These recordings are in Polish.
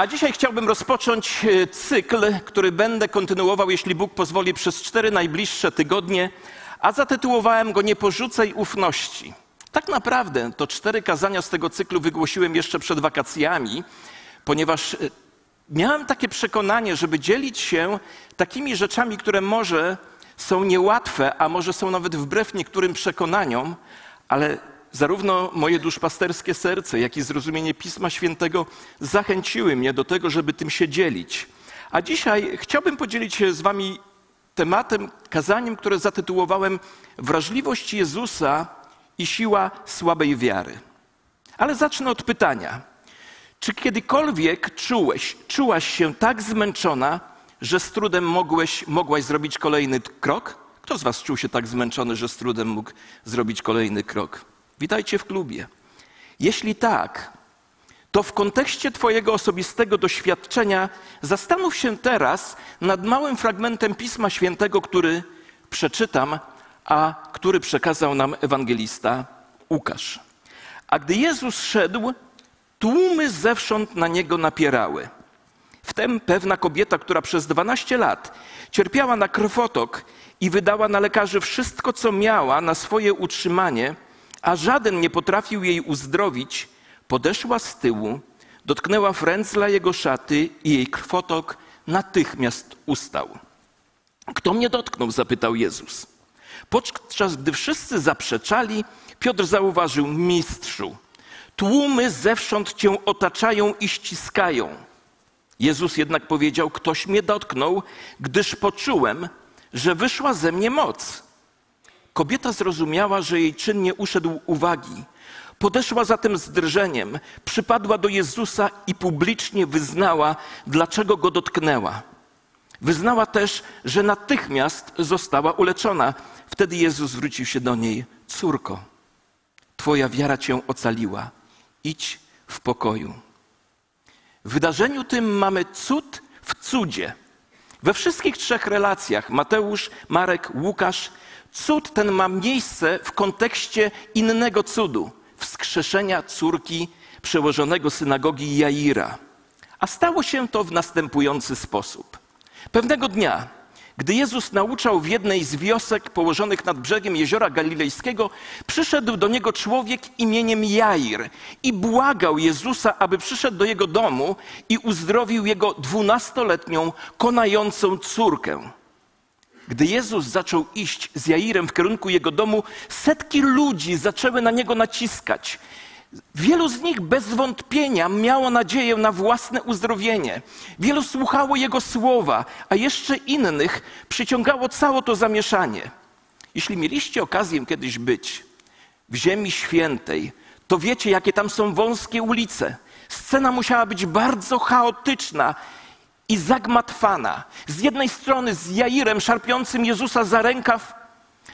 A dzisiaj chciałbym rozpocząć e, cykl, który będę kontynuował, jeśli Bóg pozwoli, przez cztery najbliższe tygodnie, a zatytułowałem go Nie porzucaj ufności. Tak naprawdę to cztery kazania z tego cyklu wygłosiłem jeszcze przed wakacjami, ponieważ e, miałem takie przekonanie, żeby dzielić się takimi rzeczami, które może są niełatwe, a może są nawet wbrew niektórym przekonaniom, ale zarówno moje duszpasterskie serce, jak i zrozumienie Pisma Świętego zachęciły mnie do tego, żeby tym się dzielić. A dzisiaj chciałbym podzielić się z Wami tematem, kazaniem, które zatytułowałem Wrażliwość Jezusa i siła słabej wiary. Ale zacznę od pytania. Czy kiedykolwiek czułeś, czułaś się tak zmęczona, że z trudem mogłeś, mogłaś zrobić kolejny krok? Kto z Was czuł się tak zmęczony, że z trudem mógł zrobić kolejny krok? Witajcie w klubie. Jeśli tak, to w kontekście Twojego osobistego doświadczenia zastanów się teraz nad małym fragmentem Pisma Świętego, który przeczytam, a który przekazał nam ewangelista Łukasz. A gdy Jezus szedł, tłumy zewsząd na niego napierały. Wtem pewna kobieta, która przez 12 lat cierpiała na krwotok i wydała na lekarzy wszystko, co miała na swoje utrzymanie, a żaden nie potrafił jej uzdrowić, podeszła z tyłu, dotknęła frędzla jego szaty i jej krwotok natychmiast ustał. Kto mnie dotknął? zapytał Jezus. Podczas gdy wszyscy zaprzeczali, Piotr zauważył: Mistrzu, tłumy zewsząd cię otaczają i ściskają. Jezus jednak powiedział: Ktoś mnie dotknął, gdyż poczułem, że wyszła ze mnie moc. Kobieta zrozumiała, że jej czyn nie uszedł uwagi. Podeszła zatem z drżeniem, przypadła do Jezusa i publicznie wyznała, dlaczego go dotknęła. Wyznała też, że natychmiast została uleczona. Wtedy Jezus zwrócił się do niej: Córko, Twoja wiara cię ocaliła. Idź w pokoju. W wydarzeniu tym mamy cud w cudzie. We wszystkich trzech relacjach Mateusz, Marek, Łukasz Cud ten ma miejsce w kontekście innego cudu wskrzeszenia córki przełożonego synagogi Jaira. A stało się to w następujący sposób. Pewnego dnia, gdy Jezus nauczał w jednej z wiosek położonych nad brzegiem jeziora galilejskiego, przyszedł do niego człowiek imieniem Jair i błagał Jezusa, aby przyszedł do jego domu i uzdrowił jego dwunastoletnią, konającą córkę. Gdy Jezus zaczął iść z Jairem w kierunku jego domu, setki ludzi zaczęły na niego naciskać. Wielu z nich bez wątpienia miało nadzieję na własne uzdrowienie. Wielu słuchało jego słowa, a jeszcze innych przyciągało całe to zamieszanie. Jeśli mieliście okazję kiedyś być w Ziemi Świętej, to wiecie, jakie tam są wąskie ulice. Scena musiała być bardzo chaotyczna i zagmatwana. Z jednej strony z Jairem szarpiącym Jezusa za rękaw,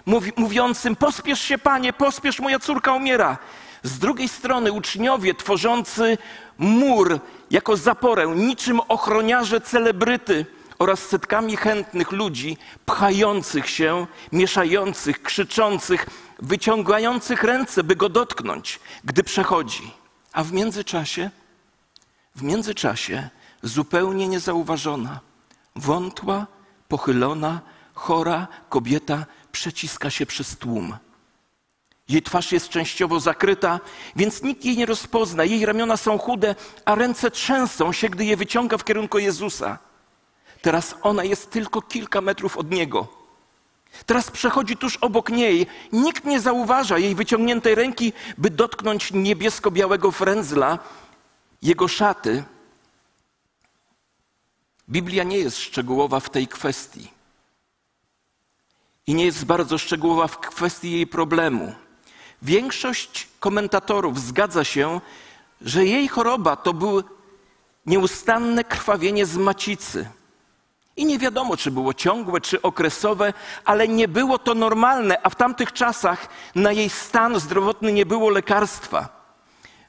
mówi, mówiącym: Pospiesz się, panie, pospiesz, moja córka umiera. Z drugiej strony uczniowie tworzący mur jako zaporę, niczym ochroniarze celebryty oraz setkami chętnych ludzi pchających się, mieszających, krzyczących, wyciągających ręce, by go dotknąć, gdy przechodzi. A w międzyczasie, w międzyczasie zupełnie niezauważona, wątła, pochylona, chora kobieta przeciska się przez tłum. Jej twarz jest częściowo zakryta, więc nikt jej nie rozpozna. Jej ramiona są chude, a ręce trzęsą się, gdy je wyciąga w kierunku Jezusa. Teraz ona jest tylko kilka metrów od niego. Teraz przechodzi tuż obok niej. Nikt nie zauważa jej wyciągniętej ręki, by dotknąć niebiesko-białego frędzla, jego szaty. Biblia nie jest szczegółowa w tej kwestii. I nie jest bardzo szczegółowa w kwestii jej problemu. Większość komentatorów zgadza się, że jej choroba to był nieustanne krwawienie z macicy. I nie wiadomo, czy było ciągłe, czy okresowe, ale nie było to normalne, a w tamtych czasach na jej stan zdrowotny nie było lekarstwa.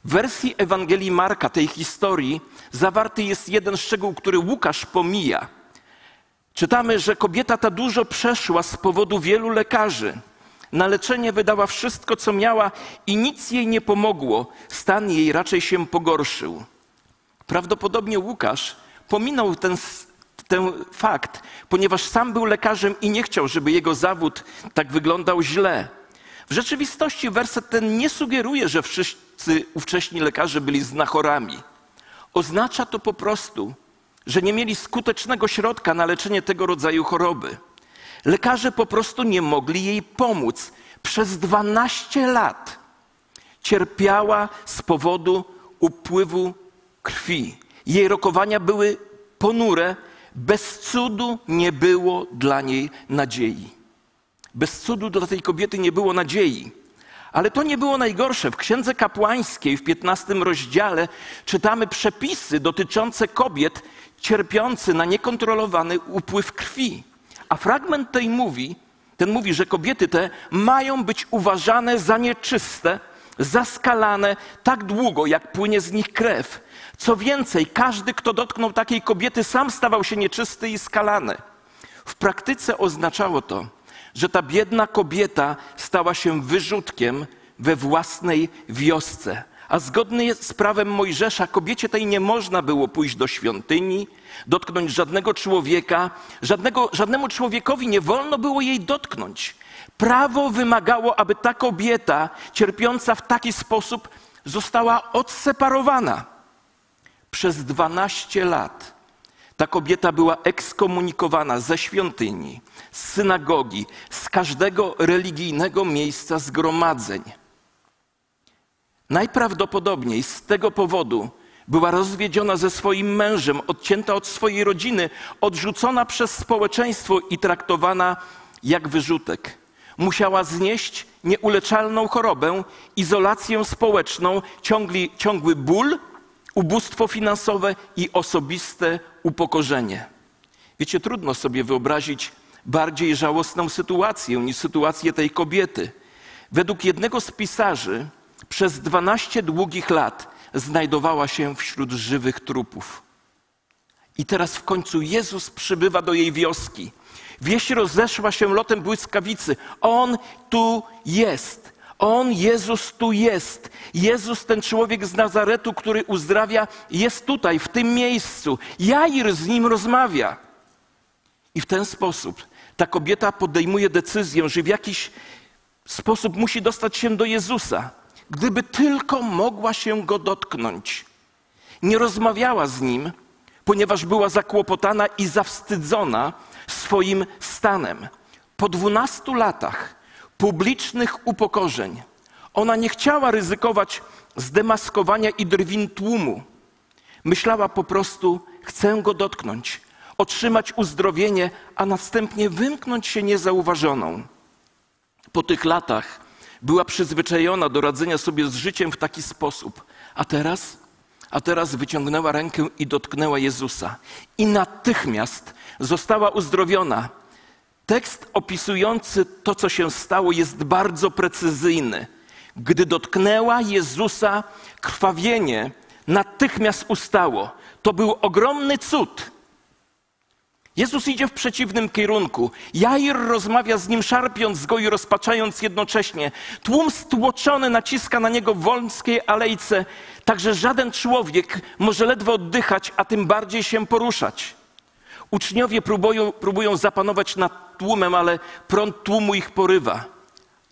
W wersji Ewangelii Marka, tej historii, zawarty jest jeden szczegół, który Łukasz pomija. Czytamy, że kobieta ta dużo przeszła z powodu wielu lekarzy. Na leczenie wydała wszystko, co miała i nic jej nie pomogło. Stan jej raczej się pogorszył. Prawdopodobnie Łukasz pominął ten, ten fakt, ponieważ sam był lekarzem i nie chciał, żeby jego zawód tak wyglądał źle. W rzeczywistości werset ten nie sugeruje, że wszyscy ówcześni lekarze byli znachorami. Oznacza to po prostu, że nie mieli skutecznego środka na leczenie tego rodzaju choroby. Lekarze po prostu nie mogli jej pomóc. Przez 12 lat cierpiała z powodu upływu krwi. Jej rokowania były ponure, bez cudu nie było dla niej nadziei. Bez cudu dla tej kobiety nie było nadziei. Ale to nie było najgorsze. W Księdze Kapłańskiej w 15 rozdziale czytamy przepisy dotyczące kobiet cierpiących na niekontrolowany upływ krwi. A fragment tej mówi, ten mówi, że kobiety te mają być uważane za nieczyste, zaskalane tak długo, jak płynie z nich krew. Co więcej, każdy, kto dotknął takiej kobiety, sam stawał się nieczysty i skalany. W praktyce oznaczało to, że ta biedna kobieta stała się wyrzutkiem we własnej wiosce. A zgodnie z prawem Mojżesza, kobiecie tej nie można było pójść do świątyni, dotknąć żadnego człowieka, żadnego, żadnemu człowiekowi nie wolno było jej dotknąć. Prawo wymagało, aby ta kobieta cierpiąca w taki sposób została odseparowana. Przez 12 lat ta kobieta była ekskomunikowana ze świątyni, z synagogi, z każdego religijnego miejsca zgromadzeń. Najprawdopodobniej z tego powodu była rozwiedziona ze swoim mężem, odcięta od swojej rodziny, odrzucona przez społeczeństwo i traktowana jak wyrzutek. Musiała znieść nieuleczalną chorobę, izolację społeczną, ciągli, ciągły ból, ubóstwo finansowe i osobiste upokorzenie. Wiecie, trudno sobie wyobrazić bardziej żałosną sytuację niż sytuację tej kobiety. Według jednego z pisarzy przez 12 długich lat znajdowała się wśród żywych trupów. I teraz w końcu Jezus przybywa do jej wioski. Wieś rozeszła się lotem błyskawicy. On tu jest. On, Jezus, tu jest. Jezus, ten człowiek z Nazaretu, który uzdrawia, jest tutaj, w tym miejscu. Jair z nim rozmawia. I w ten sposób ta kobieta podejmuje decyzję, że w jakiś sposób musi dostać się do Jezusa. Gdyby tylko mogła się go dotknąć. Nie rozmawiała z nim, ponieważ była zakłopotana i zawstydzona swoim stanem. Po dwunastu latach publicznych upokorzeń ona nie chciała ryzykować zdemaskowania i drwin tłumu. Myślała po prostu, chcę go dotknąć, otrzymać uzdrowienie, a następnie wymknąć się niezauważoną. Po tych latach była przyzwyczajona do radzenia sobie z życiem w taki sposób. A teraz? A teraz wyciągnęła rękę i dotknęła Jezusa. I natychmiast została uzdrowiona. Tekst opisujący to, co się stało, jest bardzo precyzyjny. Gdy dotknęła Jezusa, krwawienie natychmiast ustało. To był ogromny cud. Jezus idzie w przeciwnym kierunku. Jair rozmawia z nim, szarpiąc go i rozpaczając jednocześnie. Tłum stłoczony naciska na niego w wąskiej alejce, tak że żaden człowiek może ledwo oddychać, a tym bardziej się poruszać. Uczniowie próbują, próbują zapanować nad tłumem, ale prąd tłumu ich porywa.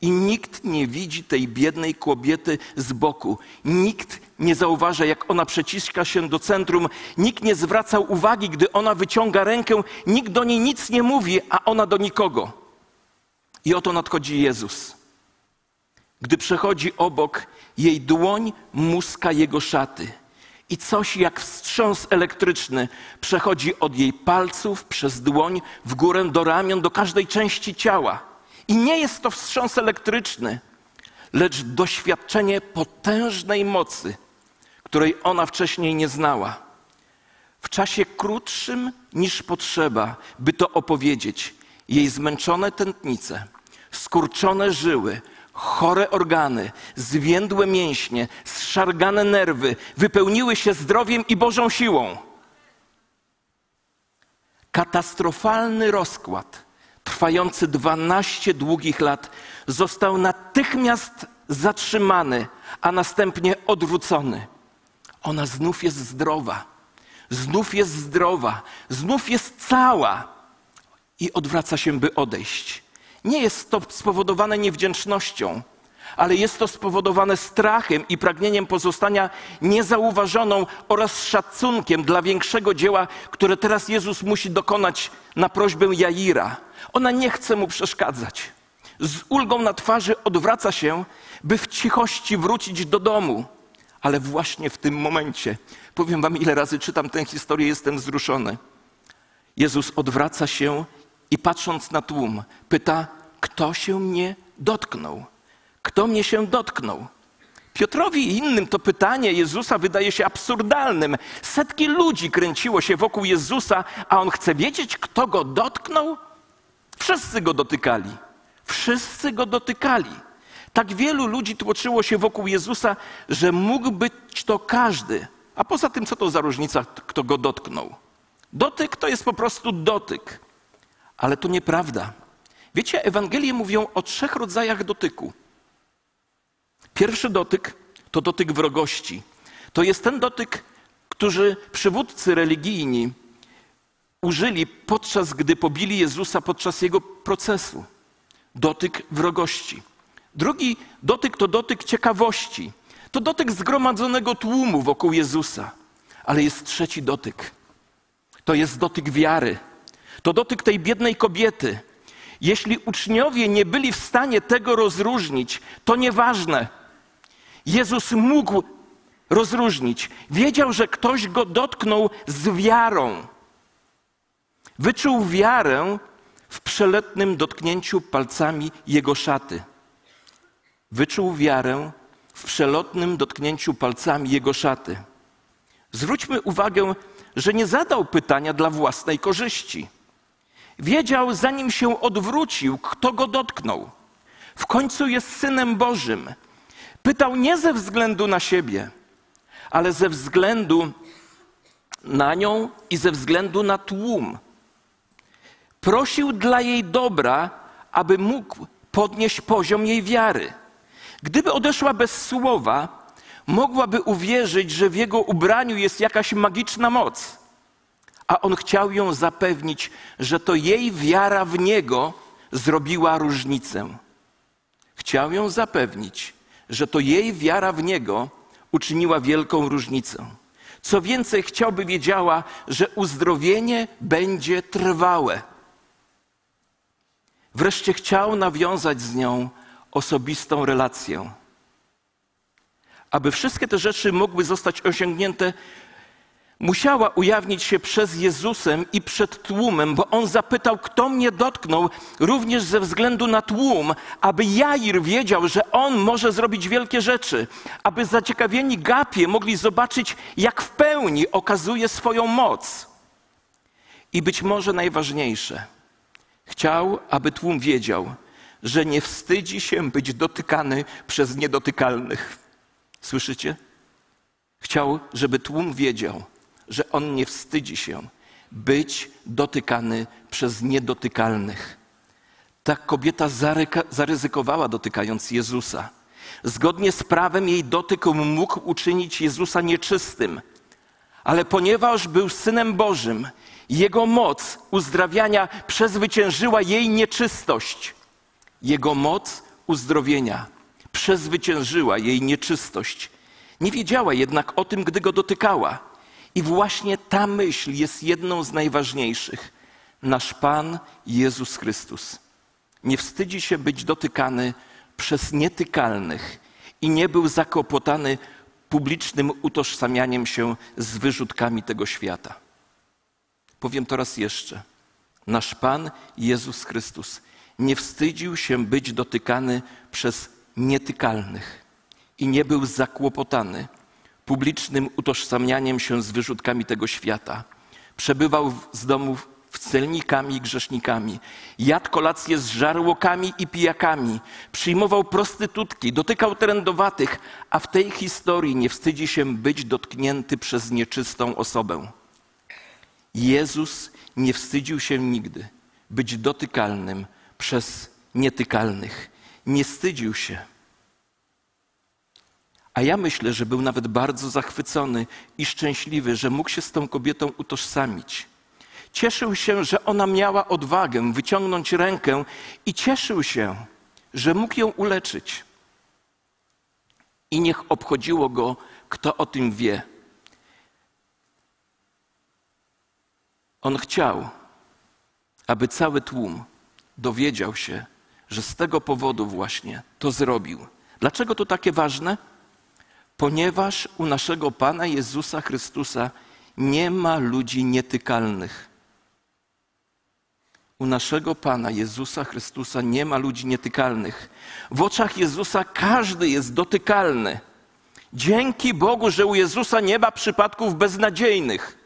I nikt nie widzi tej biednej kobiety z boku. Nikt nie zauważa, jak ona przeciska się do centrum. Nikt nie zwraca uwagi, gdy ona wyciąga rękę. Nikt do niej nic nie mówi, a ona do nikogo. I oto nadchodzi Jezus. Gdy przechodzi obok, jej dłoń muska jego szaty. I coś jak wstrząs elektryczny przechodzi od jej palców przez dłoń w górę do ramion, do każdej części ciała. I nie jest to wstrząs elektryczny, lecz doświadczenie potężnej mocy, której ona wcześniej nie znała. W czasie krótszym niż potrzeba, by to opowiedzieć, jej zmęczone tętnice, skurczone żyły, chore organy, zwiędłe mięśnie, zszargane nerwy wypełniły się zdrowiem i Bożą siłą. Katastrofalny rozkład trwający 12 długich lat, został natychmiast zatrzymany, a następnie odwrócony. ona znów jest zdrowa. Znów jest zdrowa, znów jest cała i odwraca się, by odejść. Nie jest to spowodowane niewdzięcznością, ale jest to spowodowane strachem i pragnieniem pozostania niezauważoną oraz szacunkiem dla większego dzieła, które teraz Jezus musi dokonać na prośbę Jaira. Ona nie chce mu przeszkadzać. Z ulgą na twarzy odwraca się, by w cichości wrócić do domu. Ale właśnie w tym momencie, powiem wam, ile razy czytam tę historię, jestem wzruszony. Jezus odwraca się i patrząc na tłum, pyta, kto się mnie dotknął? Kto mnie się dotknął? Piotrowi i innym to pytanie Jezusa wydaje się absurdalnym. Setki ludzi kręciło się wokół Jezusa, a on chce wiedzieć, kto go dotknął? Wszyscy go dotykali. Wszyscy go dotykali. Tak wielu ludzi tłoczyło się wokół Jezusa, że mógł być to każdy. A poza tym, co to za różnica, kto go dotknął? Dotyk to jest po prostu dotyk. Ale to nieprawda. Wiecie, Ewangelie mówią o trzech rodzajach dotyku. Pierwszy dotyk to dotyk wrogości. To jest ten dotyk, który przywódcy religijni użyli podczas gdy pobili Jezusa podczas jego procesu. Dotyk wrogości. Drugi dotyk to dotyk ciekawości. To dotyk zgromadzonego tłumu wokół Jezusa. Ale jest trzeci dotyk. To jest dotyk wiary. To dotyk tej biednej kobiety. Jeśli uczniowie nie byli w stanie tego rozróżnić, to nieważne. Jezus mógł rozróżnić. Wiedział, że ktoś go dotknął z wiarą. Wyczuł wiarę w przeletnym dotknięciu palcami jego szaty. Wyczuł wiarę w przelotnym dotknięciu palcami jego szaty. Zwróćmy uwagę, że nie zadał pytania dla własnej korzyści. Wiedział, zanim się odwrócił, kto go dotknął. W końcu jest synem Bożym. Pytał nie ze względu na siebie, ale ze względu na nią i ze względu na tłum. Prosił dla jej dobra, aby mógł podnieść poziom jej wiary. Gdyby odeszła bez słowa, mogłaby uwierzyć, że w jego ubraniu jest jakaś magiczna moc. A on chciał ją zapewnić, że to jej wiara w niego zrobiła różnicę. Chciał ją zapewnić, że to jej wiara w niego uczyniła wielką różnicę. Co więcej, chciałby wiedziała, że uzdrowienie będzie trwałe. Wreszcie chciał nawiązać z nią osobistą relację. Aby wszystkie te rzeczy mogły zostać osiągnięte, musiała ujawnić się przez Jezusem i przed tłumem, bo on zapytał, kto mnie dotknął, również ze względu na tłum, aby Jair wiedział, że on może zrobić wielkie rzeczy, aby zaciekawieni gapie mogli zobaczyć, jak w pełni okazuje swoją moc. I być może najważniejsze, chciał, aby tłum wiedział, że nie wstydzi się być dotykany przez niedotykalnych. Słyszycie? Chciał, żeby tłum wiedział, że on nie wstydzi się być dotykany przez niedotykalnych. Ta kobieta zaryzykowała dotykając Jezusa. Zgodnie z prawem jej dotyk mógł uczynić Jezusa nieczystym. Ale ponieważ był synem Bożym, jego moc uzdrawiania przezwyciężyła jej nieczystość. Jego moc uzdrowienia przezwyciężyła jej nieczystość. Nie wiedziała jednak o tym, gdy go dotykała. I właśnie ta myśl jest jedną z najważniejszych. Nasz Pan Jezus Chrystus nie wstydzi się być dotykany przez nietykalnych i nie był zakłopotany publicznym utożsamianiem się z wyrzutkami tego świata. Powiem to raz jeszcze. Nasz Pan Jezus Chrystus nie wstydził się być dotykany przez nietykalnych i nie był zakłopotany publicznym utożsamianiem się z wyrzutkami tego świata. Przebywał z domów w celnikami i grzesznikami. Jadł kolację z żarłokami i pijakami. Przyjmował prostytutki, dotykał trędowatych, a w tej historii nie wstydzi się być dotknięty przez nieczystą osobę. Jezus nie wstydził się nigdy być dotykalnym przez nietykalnych. Nie wstydził się. A ja myślę, że był nawet bardzo zachwycony i szczęśliwy, że mógł się z tą kobietą utożsamić. Cieszył się, że ona miała odwagę wyciągnąć rękę i cieszył się, że mógł ją uleczyć. I niech obchodziło go, kto o tym wie. On chciał, aby cały tłum dowiedział się, że z tego powodu właśnie to zrobił. Dlaczego to takie ważne? Ponieważ u naszego Pana Jezusa Chrystusa nie ma ludzi nietykalnych. U naszego Pana Jezusa Chrystusa nie ma ludzi nietykalnych. W oczach Jezusa każdy jest dotykalny. Dzięki Bogu, że u Jezusa nie ma przypadków beznadziejnych.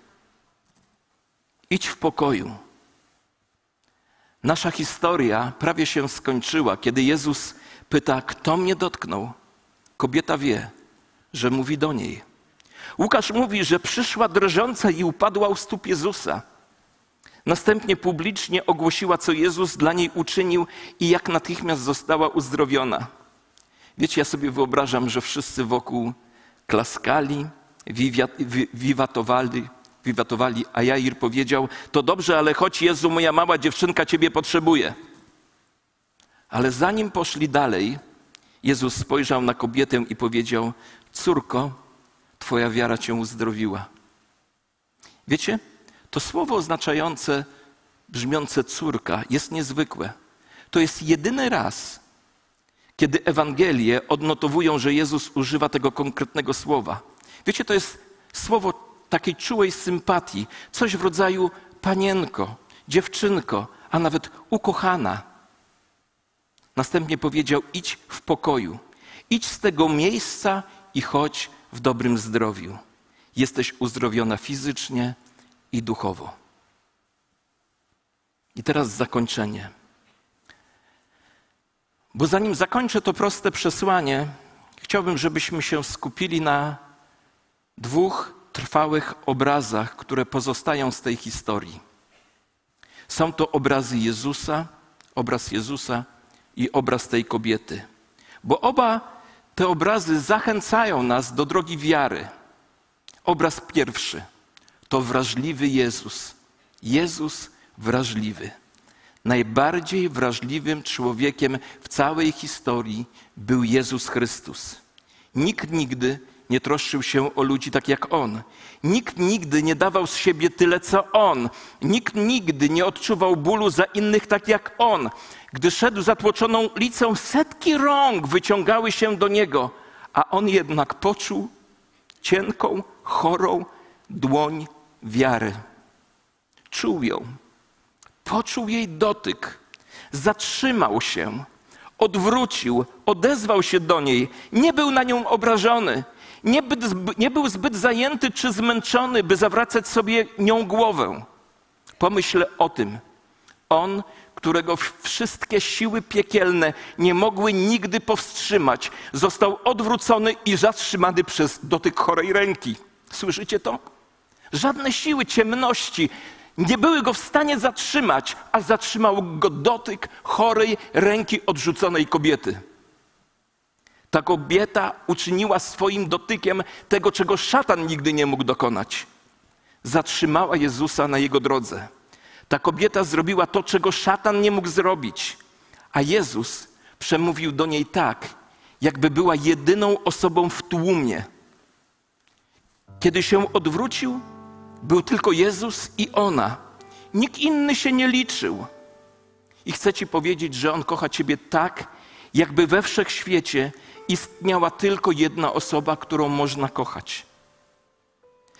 Idź w pokoju. Nasza historia prawie się skończyła, kiedy Jezus pyta, kto mnie dotknął. Kobieta wie, że mówi do niej. Łukasz mówi, że przyszła drżąca i upadła u stóp Jezusa. Następnie publicznie ogłosiła, co Jezus dla niej uczynił i jak natychmiast została uzdrowiona. Wiecie, ja sobie wyobrażam, że wszyscy wokół klaskali, wiwatowali, wiwatowali, a Jair powiedział: To dobrze, ale chodź, Jezu, moja mała dziewczynka Ciebie potrzebuje. Ale zanim poszli dalej, Jezus spojrzał na kobietę i powiedział: Córko, Twoja wiara Cię uzdrowiła. Wiecie, to słowo oznaczające, brzmiące córka jest niezwykłe. To jest jedyny raz, kiedy Ewangelie odnotowują, że Jezus używa tego konkretnego słowa. Wiecie, to jest słowo takiej czułej sympatii, coś w rodzaju panienko, dziewczynko, a nawet ukochana. Następnie powiedział: idź w pokoju, idź z tego miejsca i chodź w dobrym zdrowiu. Jesteś uzdrowiona fizycznie i duchowo. I teraz zakończenie. Bo zanim zakończę to proste przesłanie, chciałbym, żebyśmy się skupili na dwóch trwałych obrazach, które pozostają z tej historii. Są to obrazy Jezusa, obraz Jezusa i obraz tej kobiety. Bo oba te obrazy zachęcają nas do drogi wiary. Obraz pierwszy to wrażliwy Jezus. Jezus wrażliwy. Najbardziej wrażliwym człowiekiem w całej historii był Jezus Chrystus. Nikt nigdy nie troszczył się o ludzi tak jak On. Nikt nigdy nie dawał z siebie tyle co On. Nikt nigdy nie odczuwał bólu za innych tak jak On. Gdy szedł zatłoczoną ulicą, setki rąk wyciągały się do Niego, a On jednak poczuł cienką, chorą dłoń wiary. Czuł ją, poczuł jej dotyk, zatrzymał się, odwrócił, odezwał się do niej, nie był na nią obrażony, nie, by, nie był zbyt zajęty czy zmęczony, by zawracać sobie nią głowę. Pomyśl o tym. On, którego wszystkie siły piekielne nie mogły nigdy powstrzymać, został odwrócony i zatrzymany przez dotyk chorej ręki. Słyszycie to? Żadne siły ciemności nie były go w stanie zatrzymać, a zatrzymał go dotyk chorej ręki odrzuconej kobiety. Ta kobieta uczyniła swoim dotykiem tego, czego szatan nigdy nie mógł dokonać. Zatrzymała Jezusa na jego drodze. Ta kobieta zrobiła to, czego szatan nie mógł zrobić, a Jezus przemówił do niej tak, jakby była jedyną osobą w tłumie. Kiedy się odwrócił, był tylko Jezus i ona. Nikt inny się nie liczył. I chcę Ci powiedzieć, że On kocha Ciebie tak, jakby we wszechświecie istniała tylko jedna osoba, którą można kochać.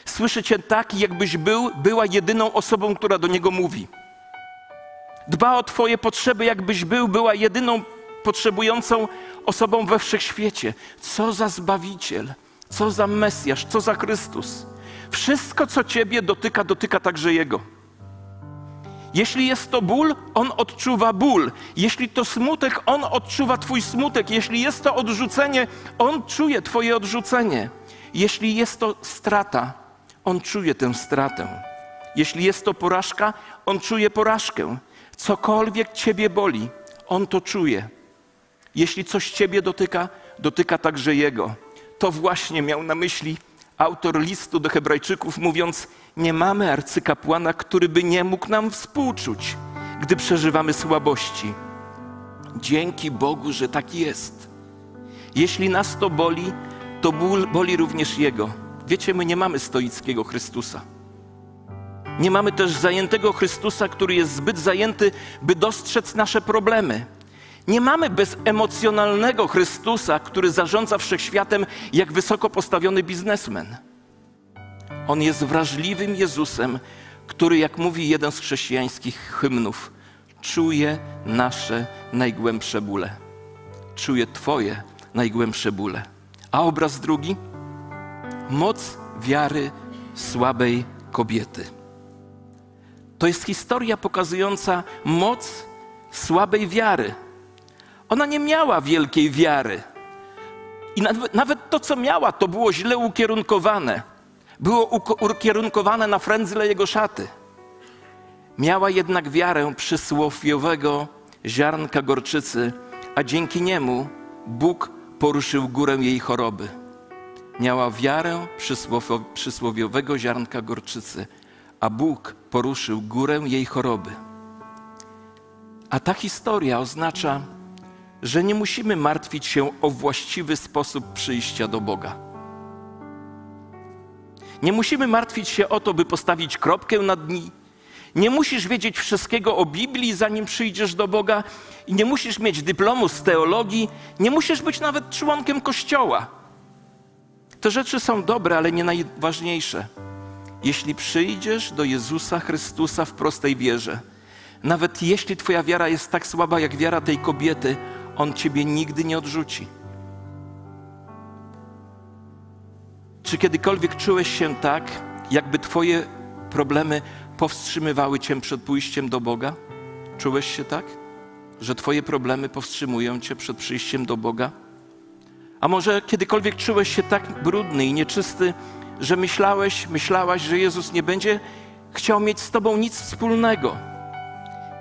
Słyszy Cię tak, jakbyś był, była jedyną osobą, która do Niego mówi. Dba o Twoje potrzeby, jakbyś był, była jedyną potrzebującą osobą we wszechświecie. Co za Zbawiciel, co za Mesjasz, co za Chrystus. Wszystko, co Ciebie dotyka, dotyka także Jego. Jeśli jest to ból, On odczuwa ból. Jeśli to smutek, On odczuwa Twój smutek. Jeśli jest to odrzucenie, On czuje Twoje odrzucenie. Jeśli jest to strata, On czuje tę stratę. Jeśli jest to porażka, On czuje porażkę. Cokolwiek Ciebie boli, On to czuje. Jeśli coś Ciebie dotyka, dotyka także Jego. to właśnie miał na myśli autor listu do Hebrajczyków, mówiąc: Nie mamy arcykapłana, który by nie mógł nam współczuć, gdy przeżywamy słabości. Dzięki Bogu, że tak jest. Jeśli nas to boli, to ból boli również Jego. Wiecie, my nie mamy stoickiego Chrystusa. Nie mamy też zajętego Chrystusa, który jest zbyt zajęty, by dostrzec nasze problemy. Nie mamy bezemocjonalnego Chrystusa, który zarządza wszechświatem jak wysoko postawiony biznesmen. On jest wrażliwym Jezusem, który, jak mówi jeden z chrześcijańskich hymnów, czuje nasze najgłębsze bóle. Czuje Twoje najgłębsze bóle. A obraz drugi? Moc wiary słabej kobiety. To jest historia pokazująca moc słabej wiary. Ona nie miała wielkiej wiary. I nawet, to, co miała, to było źle ukierunkowane. Było ukierunkowane na frędzle jego szaty. Miała jednak wiarę przysłowiowego ziarnka gorczycy, a dzięki niemu Bóg poruszył górę jej choroby. Miała wiarę przysłowiowego ziarnka gorczycy, a Bóg poruszył górę jej choroby. A ta historia oznacza, że nie musimy martwić się o właściwy sposób przyjścia do Boga. Nie musimy martwić się o to, by postawić kropkę na dni. Nie musisz wiedzieć wszystkiego o Biblii, zanim przyjdziesz do Boga, i nie musisz mieć dyplomu z teologii, nie musisz być nawet członkiem kościoła. Te rzeczy są dobre, ale nie najważniejsze. Jeśli przyjdziesz do Jezusa Chrystusa w prostej wierze, nawet jeśli Twoja wiara jest tak słaba jak wiara tej kobiety, On Ciebie nigdy nie odrzuci. Czy kiedykolwiek czułeś się tak, jakby Twoje problemy powstrzymywały Cię przed pójściem do Boga? Czułeś się tak? Że Twoje problemy powstrzymują Cię przed przyjściem do Boga? A może kiedykolwiek czułeś się tak brudny i nieczysty, że myślałeś, myślałaś, że Jezus nie będzie chciał mieć z Tobą nic wspólnego?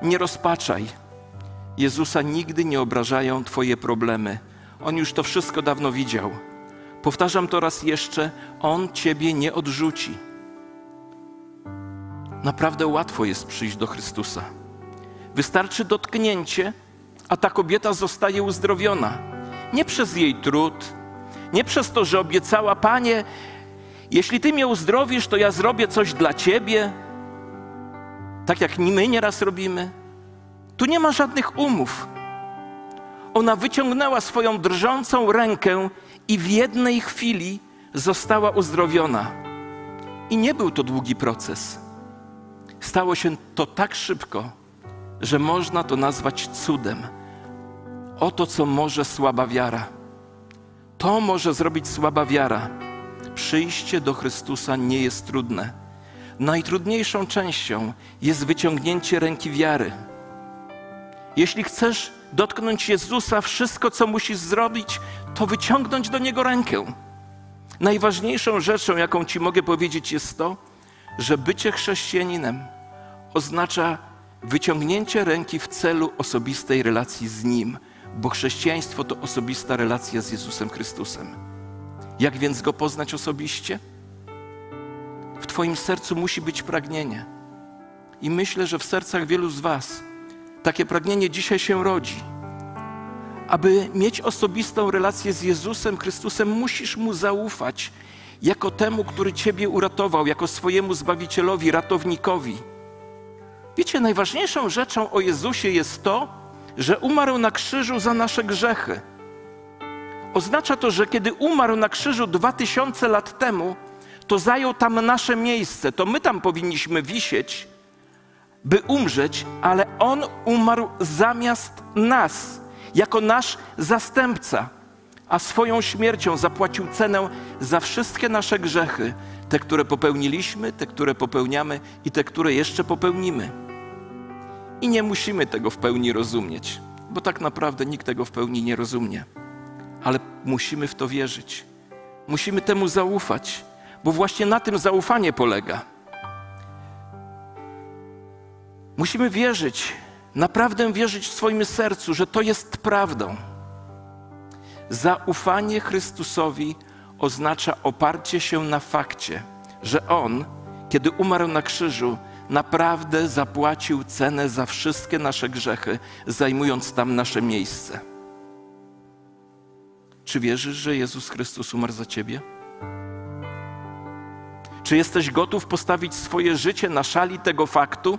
Nie rozpaczaj. Jezusa nigdy nie obrażają Twoje problemy. On już to wszystko dawno widział. Powtarzam to raz jeszcze: On Ciebie nie odrzuci. Naprawdę łatwo jest przyjść do Chrystusa. Wystarczy dotknięcie, a ta kobieta zostaje uzdrowiona. Nie przez jej trud, nie przez to, że obiecała, Panie, jeśli Ty mnie uzdrowisz, to ja zrobię coś dla Ciebie, tak jak my nieraz robimy. Tu nie ma żadnych umów. Ona wyciągnęła swoją drżącą rękę i w jednej chwili została uzdrowiona. I nie był to długi proces. Stało się to tak szybko, że można to nazwać cudem. Oto co może słaba wiara. To może zrobić słaba wiara. Przyjście do Chrystusa nie jest trudne. Najtrudniejszą częścią jest wyciągnięcie ręki wiary. Jeśli chcesz dotknąć Jezusa, wszystko, co musisz zrobić, to wyciągnąć do Niego rękę. Najważniejszą rzeczą, jaką Ci mogę powiedzieć, jest to, że bycie chrześcijaninem oznacza wyciągnięcie ręki w celu osobistej relacji z Nim, bo chrześcijaństwo to osobista relacja z Jezusem Chrystusem. Jak więc Go poznać osobiście? W Twoim sercu musi być pragnienie. I myślę, że w sercach wielu z Was takie pragnienie dzisiaj się rodzi. Aby mieć osobistą relację z Jezusem Chrystusem, musisz Mu zaufać jako temu, który Ciebie uratował, jako swojemu Zbawicielowi, ratownikowi. Wiecie, najważniejszą rzeczą o Jezusie jest to, że umarł na krzyżu za nasze grzechy. Oznacza to, że kiedy umarł na krzyżu dwa tysiące lat temu, to zajął tam nasze miejsce. To my tam powinniśmy wisieć, by umrzeć, ale On umarł zamiast nas, jako nasz zastępca, a swoją śmiercią zapłacił cenę za wszystkie nasze grzechy, te, które popełniliśmy, te, które popełniamy i te, które jeszcze popełnimy. I nie musimy tego w pełni rozumieć, bo tak naprawdę nikt tego w pełni nie rozumie. Ale musimy w to wierzyć. Musimy temu zaufać, bo właśnie na tym zaufanie polega. Musimy wierzyć, naprawdę wierzyć w swoim sercu, że to jest prawdą. Zaufanie Chrystusowi oznacza oparcie się na fakcie, że On, kiedy umarł na krzyżu, naprawdę zapłacił cenę za wszystkie nasze grzechy, zajmując tam nasze miejsce. Czy wierzysz, że Jezus Chrystus umarł za ciebie? Czy jesteś gotów postawić swoje życie na szali tego faktu?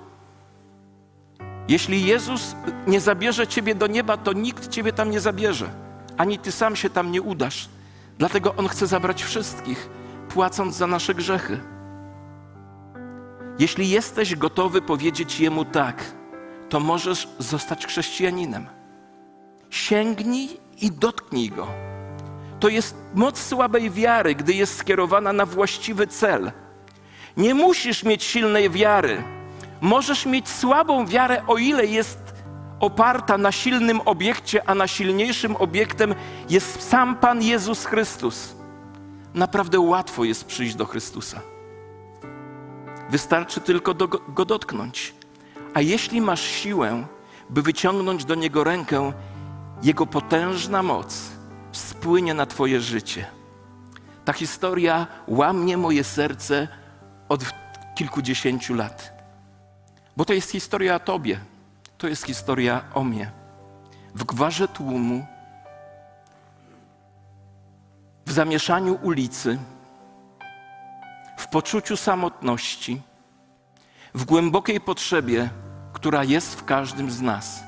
Jeśli Jezus nie zabierze ciebie do nieba, to nikt ciebie tam nie zabierze, ani ty sam się tam nie udasz. Dlatego On chce zabrać wszystkich, płacąc za nasze grzechy. Jeśli jesteś gotowy powiedzieć Jemu tak, to możesz zostać chrześcijaninem. Sięgnij i dotknij Go. To jest moc słabej wiary, gdy jest skierowana na właściwy cel. Nie musisz mieć silnej wiary. Możesz mieć słabą wiarę, o ile jest oparta na silnym obiekcie, a na silniejszym obiektem jest sam Pan Jezus Chrystus. Naprawdę łatwo jest przyjść do Chrystusa. Wystarczy tylko do, go dotknąć. A jeśli masz siłę, by wyciągnąć do Niego rękę, Jego potężna moc spłynie na Twoje życie. Ta historia łamie moje serce od kilkudziesięciu lat. Bo to jest historia o Tobie, to jest historia o mnie. W gwarze tłumu, w zamieszaniu ulicy, w poczuciu samotności, w głębokiej potrzebie, która jest w każdym z nas.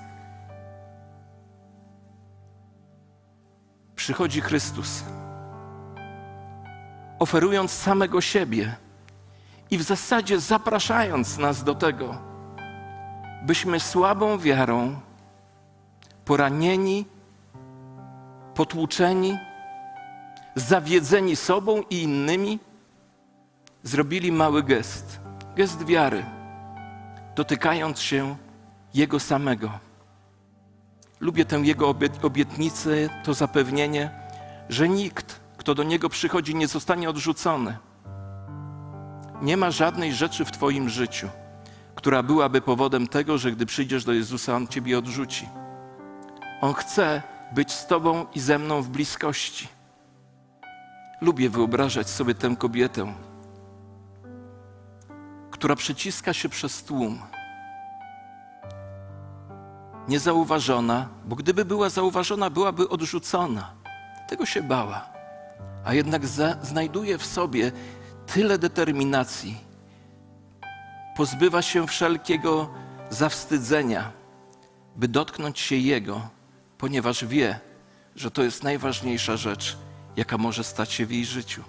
Przychodzi Chrystus, oferując samego siebie i w zasadzie zapraszając nas do tego, byśmy słabą wiarą, poranieni, potłuczeni, zawiedzeni sobą i innymi, zrobili mały gest, gest wiary, dotykając się Jego samego. Lubię tę Jego obietnicę, to zapewnienie, że nikt, kto do Niego przychodzi, nie zostanie odrzucony. Nie ma żadnej rzeczy w Twoim życiu, która byłaby powodem tego, że gdy przyjdziesz do Jezusa, On Ciebie odrzuci. On chce być z Tobą i ze mną w bliskości. Lubię wyobrażać sobie tę kobietę, która przeciska się przez tłum. Niezauważona, bo gdyby była zauważona, byłaby odrzucona. Tego się bała. A jednak znajduje w sobie tyle determinacji, pozbywa się wszelkiego zawstydzenia, by dotknąć się Jego, ponieważ wie, że to jest najważniejsza rzecz, jaka może stać się w jej życiu.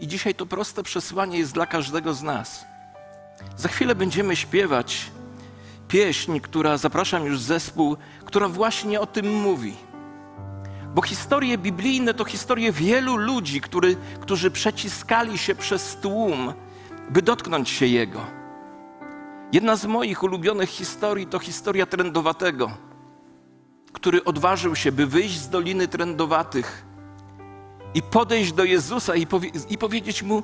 I dzisiaj to proste przesłanie jest dla każdego z nas. Za chwilę będziemy śpiewać pieśń, która, zapraszam już zespół, która właśnie o tym mówi. Bo historie biblijne to historie wielu ludzi, który, którzy przeciskali się przez tłum, by dotknąć się Jego. Jedna z moich ulubionych historii to historia trędowatego, który odważył się, by wyjść z Doliny Trędowatych i podejść do Jezusa i, powie i powiedzieć Mu,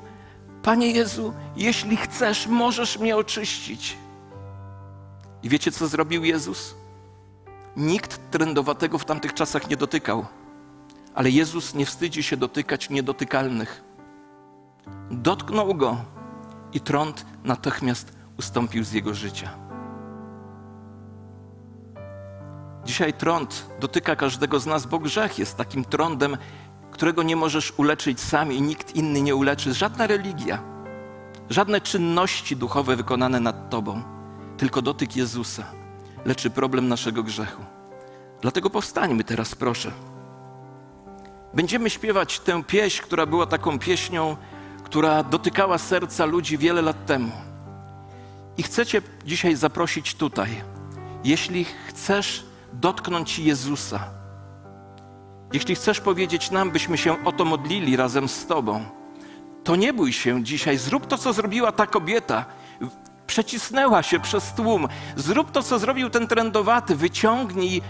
Panie Jezu, jeśli chcesz, możesz mnie oczyścić. I wiecie, co zrobił Jezus? Nikt trędowatego w tamtych czasach nie dotykał, ale Jezus nie wstydzi się dotykać niedotykalnych. Dotknął go i trąd natychmiast ustąpił z jego życia. Dzisiaj trąd dotyka każdego z nas, bo grzech jest takim trądem, którego nie możesz uleczyć sam i nikt inny nie uleczy. Żadna religia, żadne czynności duchowe wykonane nad Tobą, tylko dotyk Jezusa leczy problem naszego grzechu. Dlatego powstańmy teraz, proszę. Będziemy śpiewać tę pieśń, która była taką pieśnią, która dotykała serca ludzi wiele lat temu. I chcę Cię dzisiaj zaprosić tutaj. Jeśli chcesz dotknąć Jezusa, jeśli chcesz powiedzieć nam, byśmy się o to modlili razem z Tobą, to nie bój się dzisiaj. Zrób to, co zrobiła ta kobieta. Przecisnęła się przez tłum. Zrób to, co zrobił ten trędowaty. Wyciągnij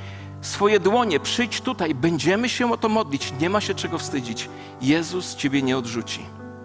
swoje dłonie, przyjdź tutaj. Będziemy się o to modlić. Nie ma się czego wstydzić. Jezus Ciebie nie odrzuci.